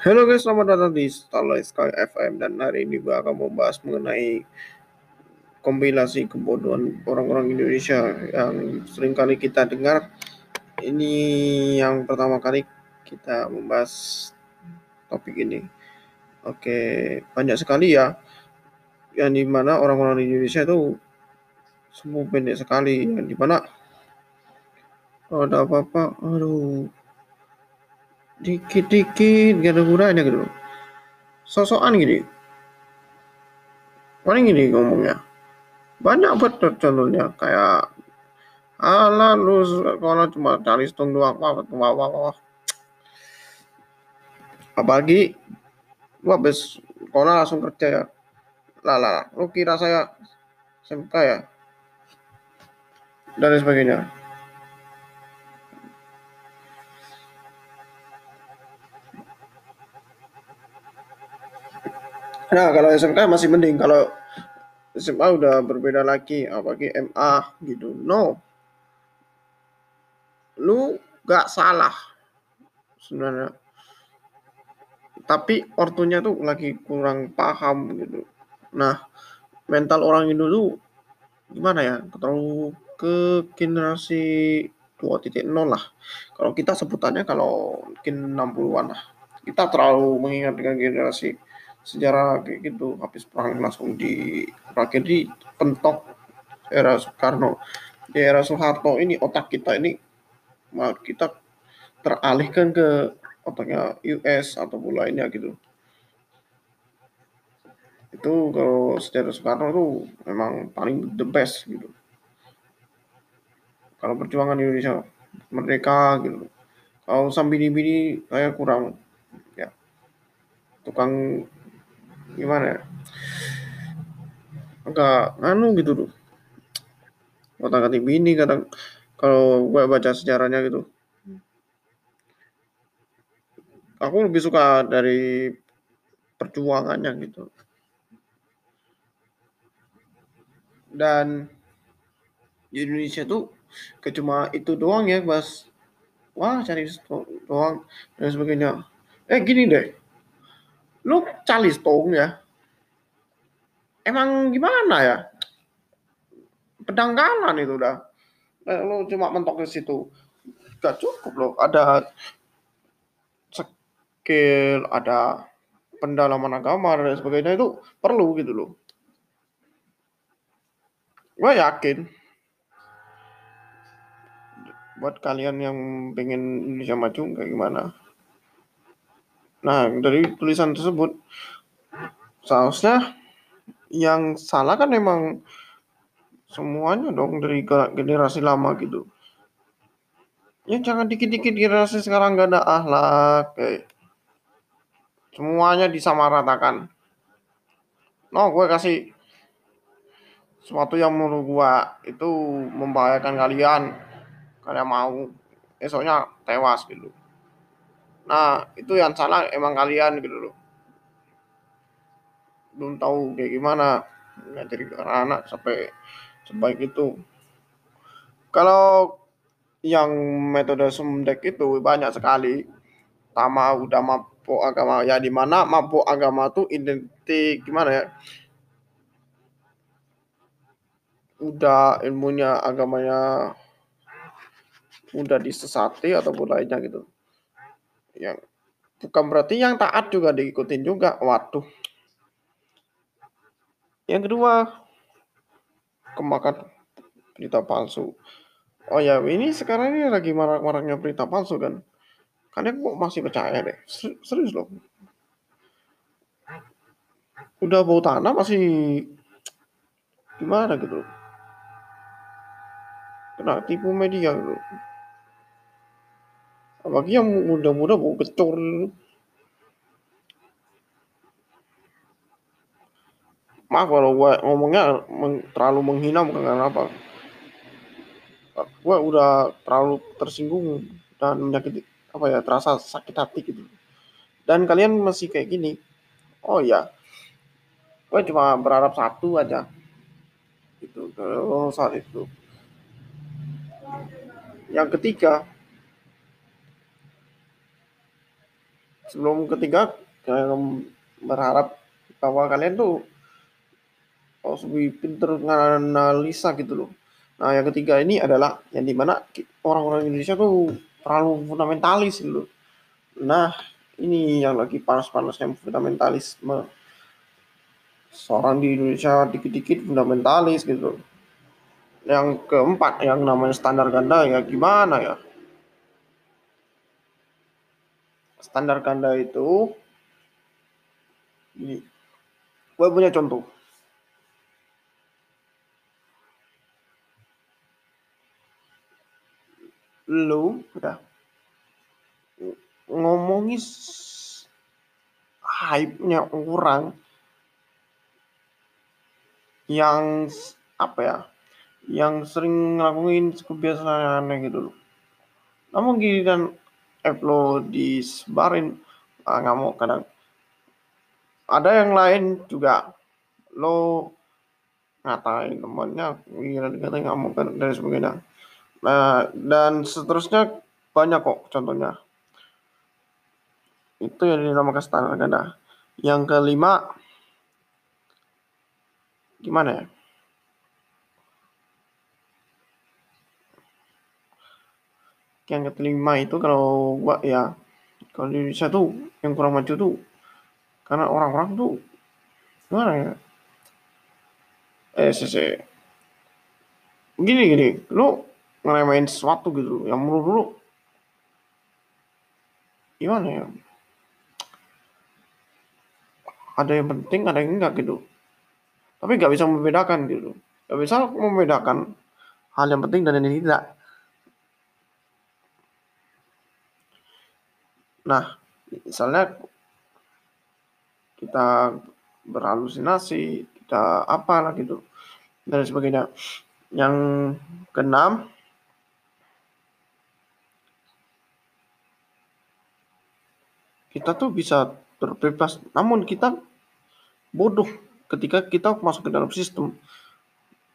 Halo guys, selamat datang di Starlight Sky FM dan hari ini gue akan membahas mengenai kompilasi kebodohan orang-orang Indonesia yang sering kali kita dengar. Ini yang pertama kali kita membahas topik ini. Oke, banyak sekali ya yang di mana orang-orang Indonesia itu semua pendek sekali yang di mana ada apa-apa, aduh dikit-dikit gak ada gunanya gitu. Sosokan gini. Paling gini ngomongnya. Banyak betul contohnya kayak ala lu kalau cuma cari stung doang wah wah wah wah apalagi gua habis kalau langsung kerja ya. Lah lu kira saya SMK ya? Dan sebagainya Nah, kalau SMK masih mending. Kalau SMA udah berbeda lagi, apalagi MA gitu. No. Lu gak salah sebenarnya. Tapi ortunya tuh lagi kurang paham gitu. Nah, mental orang Indo tuh gimana ya? Terlalu ke generasi 2.0 lah. Kalau kita sebutannya kalau mungkin 60-an lah. Kita terlalu mengingat dengan generasi sejarah kayak gitu habis perang langsung di terakhir di pentok era Soekarno. Di era Soeharto ini otak kita ini kita teralihkan ke otaknya US atau lainnya gitu. Itu kalau sejarah Soekarno itu memang paling the best gitu. Kalau perjuangan Indonesia merdeka gitu. Kalau sambini-bini saya kurang ya. Tukang gimana ya? Agak anu gitu tuh kata kata bini kadang kalau gue baca sejarahnya gitu. Aku lebih suka dari perjuangannya gitu. Dan di Indonesia tuh cuma itu doang ya mas. Wah cari doang dan sebagainya. Eh gini deh lu calis tong ya? Emang gimana ya? Pedanggalan itu udah. Eh, lu cuma mentok di situ. Gak cukup loh. Ada skill ada pendalaman agama dan sebagainya. Itu perlu gitu loh. Gue yakin buat kalian yang pengen Indonesia maju kayak gimana Nah, dari tulisan tersebut seharusnya yang salah kan memang semuanya dong dari generasi lama gitu. Ya jangan dikit-dikit generasi sekarang gak ada ahlak kayak semuanya disamaratakan. No, gue kasih sesuatu yang menurut gue itu membahayakan kalian. Kalian mau esoknya tewas gitu. Nah, itu yang salah emang kalian gitu loh. Belum tahu kayak gimana ngajari anak sampai sebaik itu. Kalau yang metode sumdek itu banyak sekali. Tama udah mabuk agama ya di mana mabuk agama tuh identik gimana ya? Udah ilmunya agamanya udah disesati ataupun lainnya gitu yang bukan berarti yang taat juga diikutin juga. Waduh. Yang kedua, kemakan berita palsu. Oh ya, ini sekarang ini lagi marak-maraknya berita palsu kan. Kalian kok masih percaya deh? Serius loh. Udah bau tanah masih gimana gitu. Kena tipu media gitu apalagi yang muda-muda mau kecur maaf kalau gue ngomongnya terlalu menghina bukan karena apa. Gue udah terlalu tersinggung dan menyakiti apa ya terasa sakit hati gitu. Dan kalian masih kayak gini. Oh ya gue cuma berharap satu aja. Itu kalau saat itu. Yang ketiga sebelum ketiga berharap bahwa kalian tuh harus lebih pinter menganalisa gitu loh. Nah yang ketiga ini adalah yang di mana orang-orang Indonesia tuh terlalu fundamentalis gitu loh. Nah ini yang lagi panas-panasnya fundamentalisme. Seorang di Indonesia dikit-dikit fundamentalis gitu loh. Yang keempat yang namanya standar ganda ya gimana ya? Standar ganda itu ini gue punya contoh. Lu udah. Ngomongin hype-nya orang yang apa ya yang sering ngelakuin kebiasaan aneh gitu loh. Namun gini upload disebarin. Ah, nggak mau kadang. Ada yang lain juga. Lo ngatain temannya gila nggak mau kan dan sebagainya. Nah dan seterusnya banyak kok contohnya. Itu yang dinamakan standar ganda. Yang kelima gimana ya yang kelima itu kalau gua ya kalau di Indonesia tuh yang kurang maju tuh karena orang-orang tuh gimana ya? Eh sih gini gini lu ngeremain sesuatu gitu yang menurut lu gimana ya? Ada yang penting ada yang enggak gitu. Tapi nggak bisa membedakan gitu. Nggak bisa membedakan hal yang penting dan yang tidak nah misalnya kita berhalusinasi kita apalah gitu dan sebagainya. Yang keenam kita tuh bisa terbebas. Namun kita bodoh ketika kita masuk ke dalam sistem.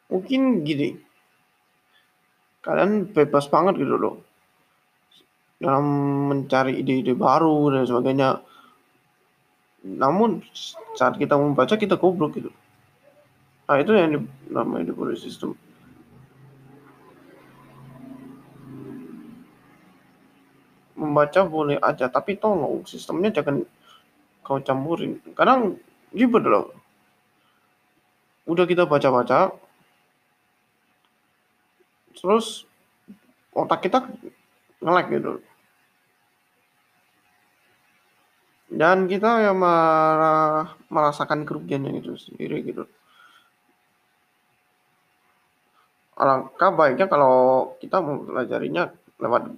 Mungkin gini kalian bebas banget gitu loh dalam mencari ide-ide baru dan sebagainya. Namun saat kita membaca kita goblok gitu. Nah itu yang di, namanya sistem membaca boleh aja tapi tolong sistemnya jangan kau campurin. Kadang ribet loh. Udah kita baca-baca terus otak kita ngelek gitu dan kita ya marah, merasakan kerugiannya itu sendiri gitu alangkah baiknya kalau kita mempelajarinya lewat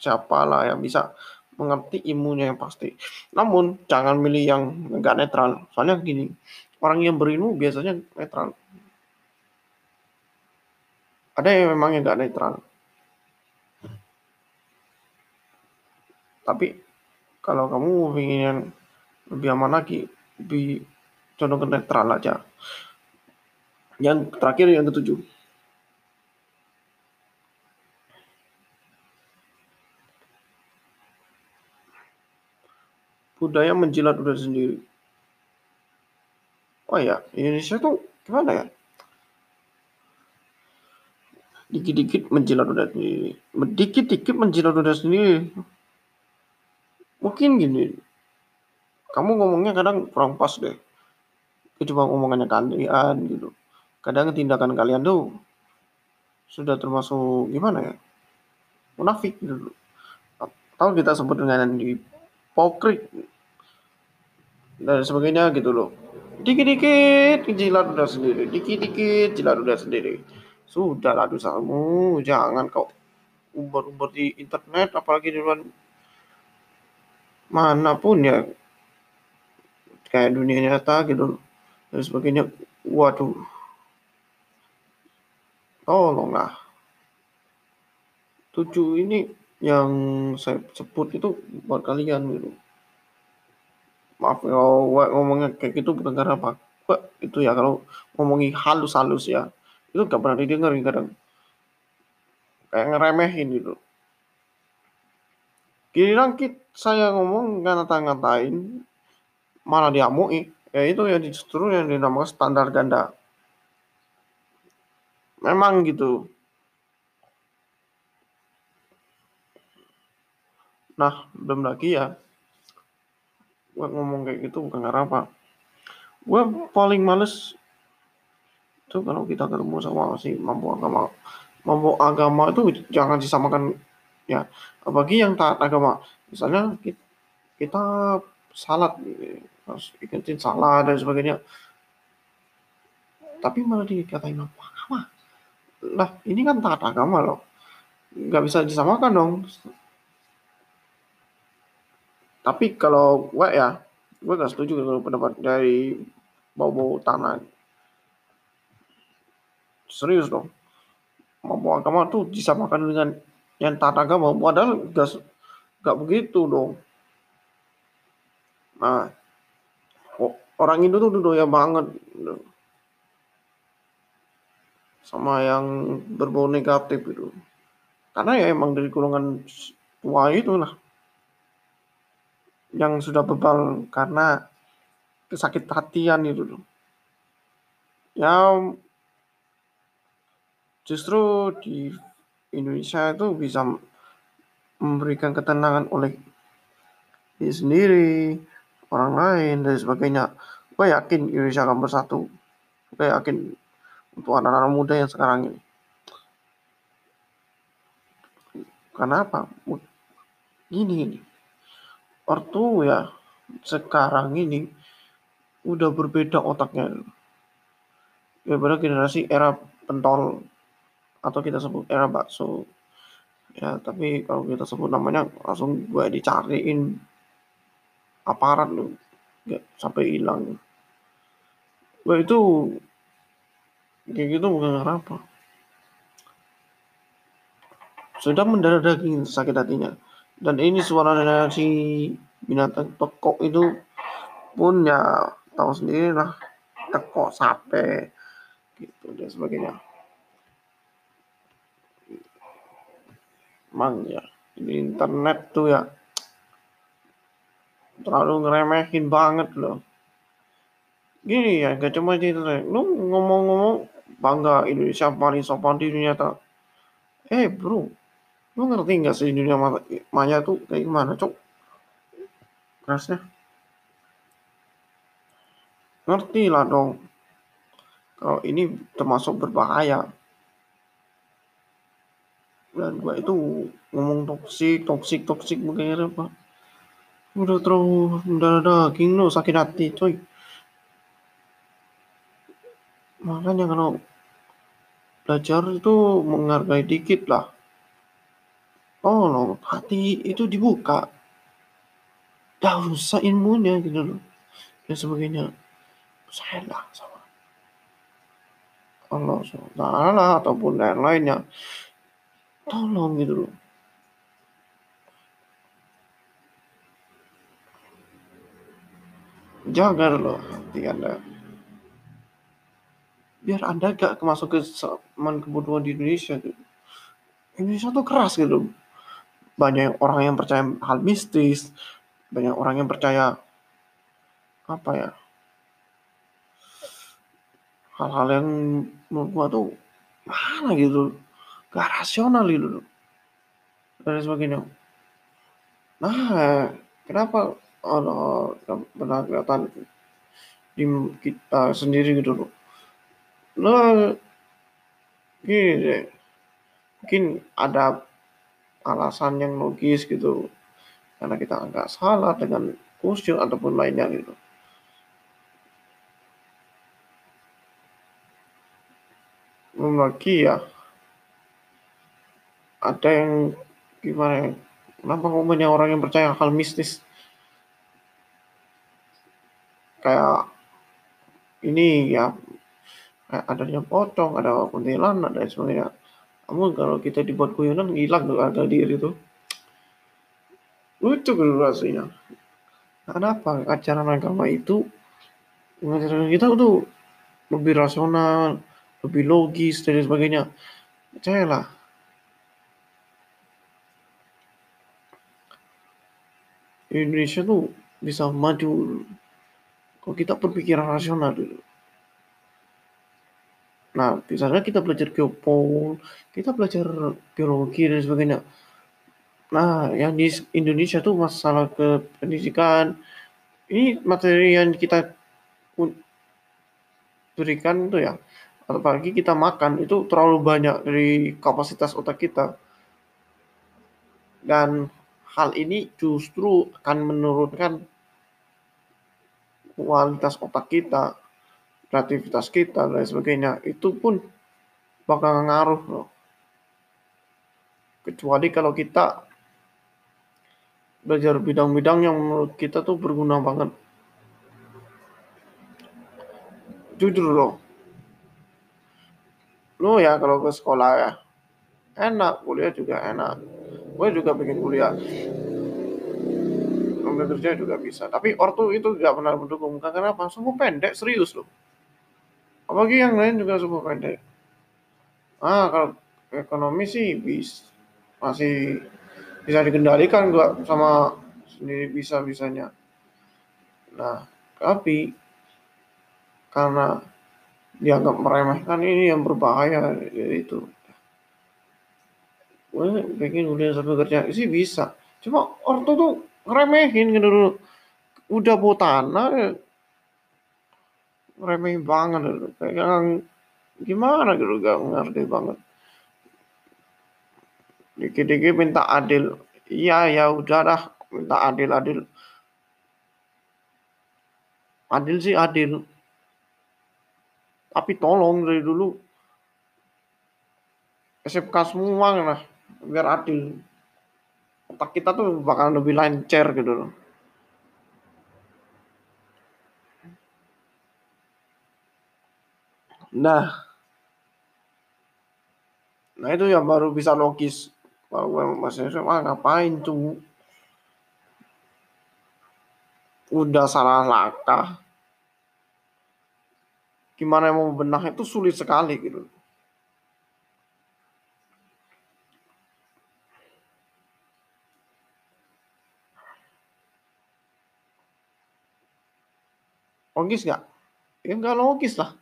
siapa lah yang bisa mengerti ilmunya yang pasti. Namun jangan milih yang enggak netral. Soalnya gini, orang yang berilmu biasanya netral. Ada yang memang yang enggak netral. Tapi kalau kamu ingin lebih aman lagi, lebih condong ke netral aja. Yang terakhir yang ketujuh. budaya menjilat udara sendiri. Oh ya, Indonesia tuh gimana ya? Dikit-dikit menjilat udara sendiri. Dikit-dikit menjilat udara sendiri. Mungkin gini, kamu ngomongnya kadang kurang pas deh. Itu cuma omongannya kalian gitu. Kadang tindakan kalian tuh sudah termasuk gimana ya? Munafik gitu. Atau kita sebut dengan hipokrit dan sebagainya gitu loh dikit-dikit jilat udah sendiri dikit-dikit jilat udah sendiri sudah lah dosamu jangan kau umbar-umbar di internet apalagi di luar mana pun ya kayak dunia nyata gitu. Dan sebagainya. Waduh. Tolonglah. Tujuh ini yang saya sebut itu buat kalian gitu. Maaf kalau ngomongnya kayak gitu bukan karena apa. Itu ya kalau ngomongin halus-halus ya. Itu gak pernah didengar kadang. Kayak ngeremehin gitu giliran kita saya ngomong ngata-ngatain malah diamui. Ya itu ya justru yang dinamakan standar ganda. Memang gitu. Nah belum lagi ya. Gue ngomong kayak gitu bukan karena apa. Gue paling males tuh kalau kita ketemu sama si mampu agama. Mampu agama itu jangan disamakan ya bagi yang taat agama. Misalnya kita, salat harus ikutin salah dan sebagainya. Tapi malah dikatain mampu agama. Lah ini kan taat agama loh. Nggak bisa disamakan dong. Tapi kalau gue ya gue gak setuju kalau pendapat dari bau-bau tanah. Serius dong. Mau agama tuh disamakan dengan yang taat agama padahal gak, gak begitu dong. Nah orang Indo tuh doyan banget. Sama yang berbau negatif itu. Karena ya emang dari golongan tua itu lah. Yang sudah bebal karena kesakit hatian itu loh. Ya justru di Indonesia itu bisa memberikan ketenangan oleh diri sendiri, orang lain dan sebagainya. Gue yakin Indonesia akan bersatu. Gue yakin untuk anak-anak muda yang sekarang ini. Karena apa? Gini, gini ortu ya sekarang ini udah berbeda otaknya daripada generasi era pentol atau kita sebut era bakso. Ya tapi kalau kita sebut namanya langsung gue dicariin aparat lu. Nggak sampai hilang. Gue itu kayak gitu bukan apa. Sudah mendarah daging sakit hatinya. Dan ini suara dari si binatang teko itu pun ya tahu sendiri lah teko sape gitu dan sebagainya emang ya di internet tuh ya terlalu ngeremehin banget loh gini ya gak cuma itu lu ngomong-ngomong bangga Indonesia paling sopan di dunia tak eh bro Lu ngerti nggak sih dunia maya tuh kayak gimana, Cok? Kerasnya. Ngerti lah dong. Kalau ini termasuk berbahaya. Dan gue itu ngomong toksik, toksik, toksik begini apa. Udah terlalu mendarah daging lo sakit hati coy. Makanya kalau belajar itu menghargai dikit lah. Tolong hati itu dibuka. Gak usah ilmunya gitu loh. Dan sebagainya. Saya lah sama. Allah SWT ataupun lain lainnya tolong gitu loh. Jaga loh hati anda. Biar anda gak masuk ke zaman kebodohan di Indonesia gitu. Indonesia tuh keras gitu banyak orang yang percaya hal mistis, banyak orang yang percaya apa ya? Hal-hal yang menurut gua tuh mana gitu gak rasional gitu dan sebagainya. Nah kenapa benar kelihatan di kita sendiri gitu loh? Lo gini deh. Mungkin ada alasan yang logis gitu. Karena kita nggak salah dengan kusyuk ataupun lainnya gitu. Belum lagi ya ada yang gimana ya kenapa kok banyak orang yang percaya hal mistis kayak ini ya adanya pocong ada kuntilanak dan sebagainya kamu kalau kita dibuat guyonan hilang tuh harga diri tuh. Lucu kan rasanya. Kenapa acara agama itu mengajarkan kita tuh lebih rasional, lebih logis dan sebagainya. Percayalah. Indonesia tuh bisa maju kalau kita berpikiran rasional dulu. Nah, misalnya kita belajar geopol, kita belajar biologi dan sebagainya. Nah, yang di Indonesia tuh masalah ke pendidikan, ini materi yang kita berikan itu ya, apalagi kita makan itu terlalu banyak dari kapasitas otak kita. Dan hal ini justru akan menurunkan kualitas otak kita, kreativitas kita dan sebagainya. Itu pun bakal ngaruh loh. Kecuali kalau kita belajar bidang-bidang yang menurut kita tuh berguna banget. Jujur loh. Lo ya kalau ke sekolah ya, enak, kuliah juga enak. Gue juga pengen kuliah. Sambil kerja juga bisa. Tapi ortu itu gak pernah mendukung. Kenapa? Sumpah pendek, serius loh. Apalagi yang lain juga sumpah pendek. Ah, kalau ekonomi sih bis masih bisa dikendalikan gua sama sendiri bisa bisanya nah tapi karena dianggap meremehkan ini yang berbahaya itu gue pengen udah sampai kerja. Sih bisa. Cuma ortu tuh ngeremehin gitu dulu. Udah bawa tanah ngeremehin banget gitu. kayak gimana gitu gak ngerti banget. Dikit-dikit minta adil. Iya ya udah dah. Minta adil adil. Adil sih adil. Tapi tolong dari dulu. SMK semua lah biar adil. Otak kita tuh bakal lebih lancar gitu loh. Nah. Nah itu yang baru bisa logis. Kalau gue masih SMA ngapain tuh udah salah langkah. Gimana mau benah itu sulit sekali gitu logis nggak ya nggak logis lah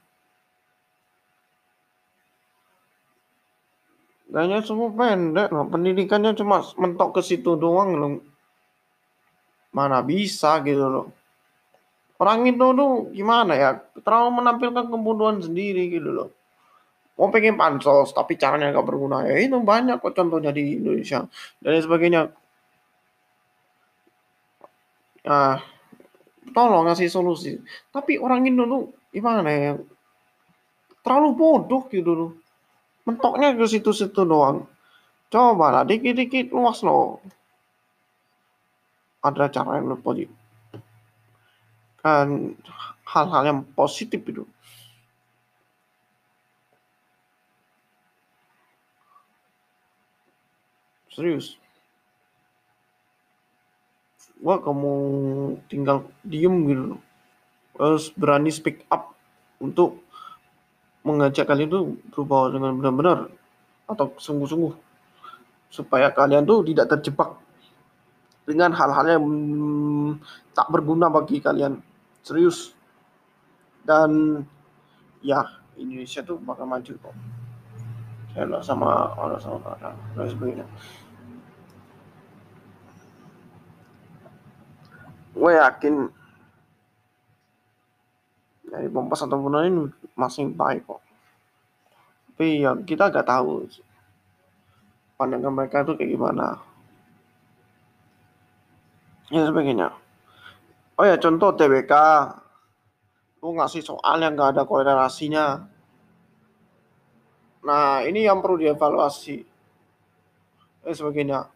Kayaknya semua pendek loh. Pendidikannya cuma mentok ke situ doang loh. Mana bisa gitu loh. Orang itu tuh gimana ya? Terlalu menampilkan kebutuhan sendiri gitu loh. Mau pengen pansos tapi caranya gak berguna. Ya itu banyak kok contohnya di Indonesia. Dan sebagainya. Ah, tolong ngasih solusi. Tapi orang Indo tuh gimana ya? Terlalu bodoh gitu loh. Mentoknya ke situ-situ doang. Coba lah dikit-dikit luas loh. Ada cara yang lebih positif kan hal-hal yang positif itu. Serius gua kamu tinggal diem gitu. Terus berani speak up untuk mengajak kalian tuh berubah dengan benar-benar atau sungguh-sungguh. Supaya kalian tuh tidak terjebak dengan hal-hal yang tak berguna bagi kalian. Serius. Dan ya Indonesia tuh bakal maju kok. Saya sama orang sama orang dan sebagainya gue yakin dari pompas atau ini masih baik kok. Tapi ya kita nggak tahu pandangan mereka itu kayak gimana. Ya sebagainya. Oh ya contoh TBK lu ngasih soal yang nggak ada korelasinya. Nah ini yang perlu dievaluasi. Ya sebagainya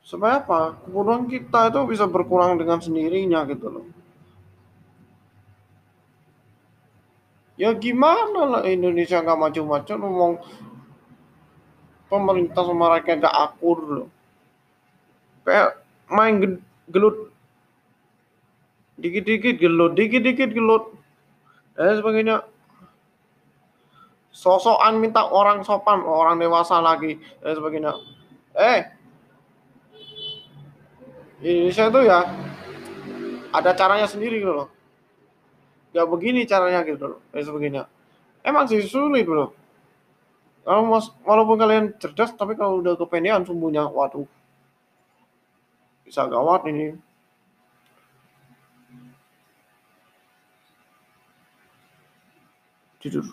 supaya apa? Kemudian kita itu bisa berkurang dengan sendirinya gitu loh. Ya gimana lah Indonesia nggak maju-maju ngomong pemerintah sama rakyat nggak akur loh. Kayak main gelut. Dikit-dikit gelut dikit-dikit gelut. Dan sebagainya. Sosokan minta orang sopan orang dewasa lagi dan sebagainya. Eh Indonesia itu ya ada caranya sendiri gitu loh. Ya begini caranya gitu loh kayak sebegini. Emang sih sulit bro. Kalau mas, walaupun kalian cerdas tapi kalau udah kependean sumbunya waduh. Bisa gawat ini. Jujur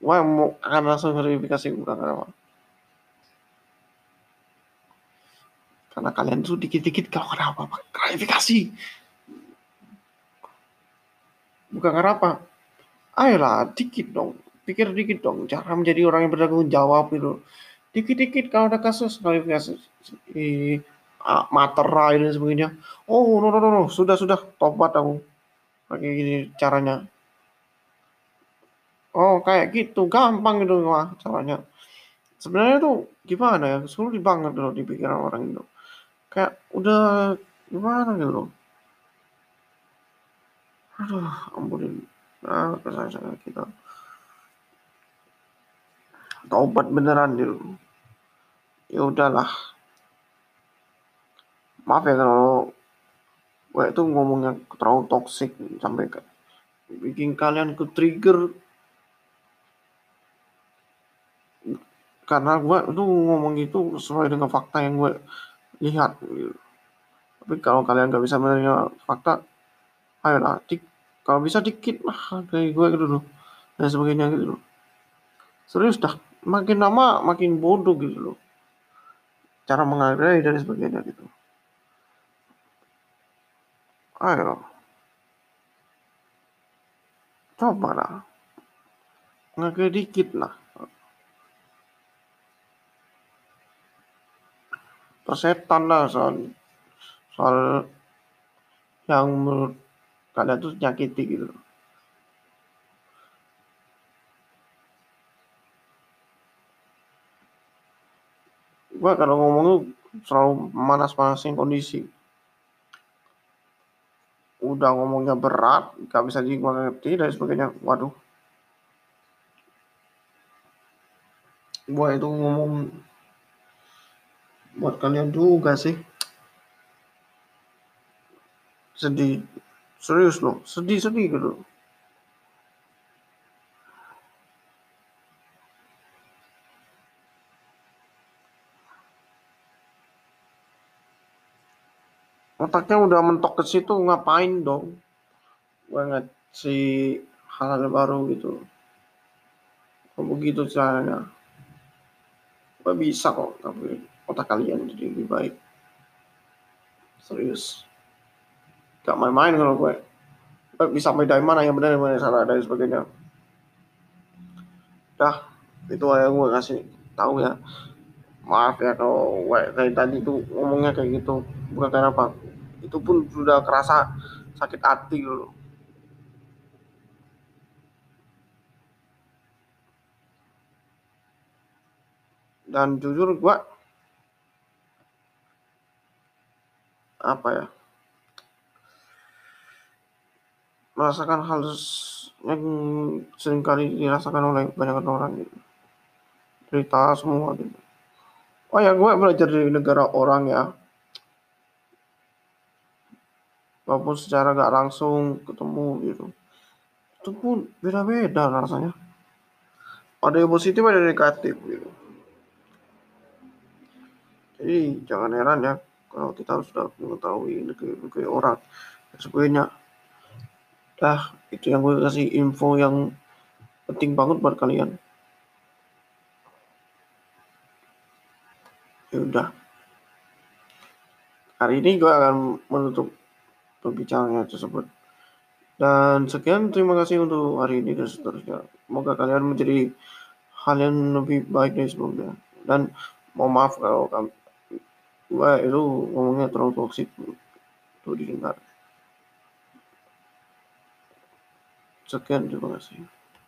Wah, mau akan langsung verifikasi bukan apa karena kalian tuh dikit-dikit kalau ada apa-apa. Klarifikasi. Bukan karena apa? Ayolah dikit dong. Pikir dikit dong. Cara menjadi orang yang bertanggung jawab itu dikit-dikit kalau ada kasus klarifikasi. Eh, materai dan sebagainya. Oh no no no, no. sudah sudah. Tobat aku. Kayak gini caranya. Oh kayak gitu. Gampang gitu wah caranya. Sebenarnya tuh gimana ya? Sulit banget loh di pikiran orang itu kayak udah gimana gitu loh. Aduh ampunin nah kesalahan kita. Taubat beneran gitu ya udahlah. Maaf ya kalau gue itu ngomongnya terlalu toksik sampai ke bikin kalian ke trigger. Karena gue itu ngomong itu sesuai dengan fakta yang gue lihat. Tapi kalau kalian nggak bisa menerima fakta ayolah dik kalau bisa dikit lah kayak gue gitu loh dan sebagainya gitu loh. Serius dah makin lama makin bodoh gitu loh cara menghargai dan sebagainya gitu. Ayo coba lah menghargai dikit lah persetan lah soal soal yang menurut kalian tuh nyakiti gitu. Gue kalau ngomong tuh selalu manas-manasin kondisi. Udah ngomongnya berat gak bisa dimengerti dan sebagainya. Waduh. Gue itu ngomong buat kalian juga sih. Sedih. Serius loh. Sedih sedih gitu. Otaknya udah mentok ke situ ngapain dong? Gue si hal-hal baru gitu. Kok begitu caranya? Gue bisa kok tapi otak kalian jadi lebih baik. Serius. Gak main-main kalau gue. Gue bisa dari mana yang benar yang salah dan sebagainya. Dah itu yang gue kasih tahu ya. Maaf ya kalau gue kayak tadi tuh ngomongnya kayak gitu. Bukan karena apa. Itu pun sudah kerasa sakit hati dulu. Dan jujur gue apa ya merasakan hal yang sering kali dirasakan oleh banyak orang gitu. Cerita semua gitu. Oh ya gue belajar dari negara orang ya. Walaupun secara gak langsung ketemu gitu. Itu pun beda-beda rasanya. Ada yang positif ada yang negatif gitu. Jadi jangan heran ya kalau kita sudah mengetahui negeri-negeri orang dan sebagainya. Dah itu yang gue kasih info yang penting banget buat kalian. Ya udah. Hari ini gue akan menutup perbincangannya tersebut. Dan sekian terima kasih untuk hari ini dan seterusnya. Semoga kalian menjadi hal yang lebih baik dari sebelumnya. Dan mohon maaf kalau Wah, itu ngomongnya terlalu toksik tuh didengar. Sekian, terima kasih.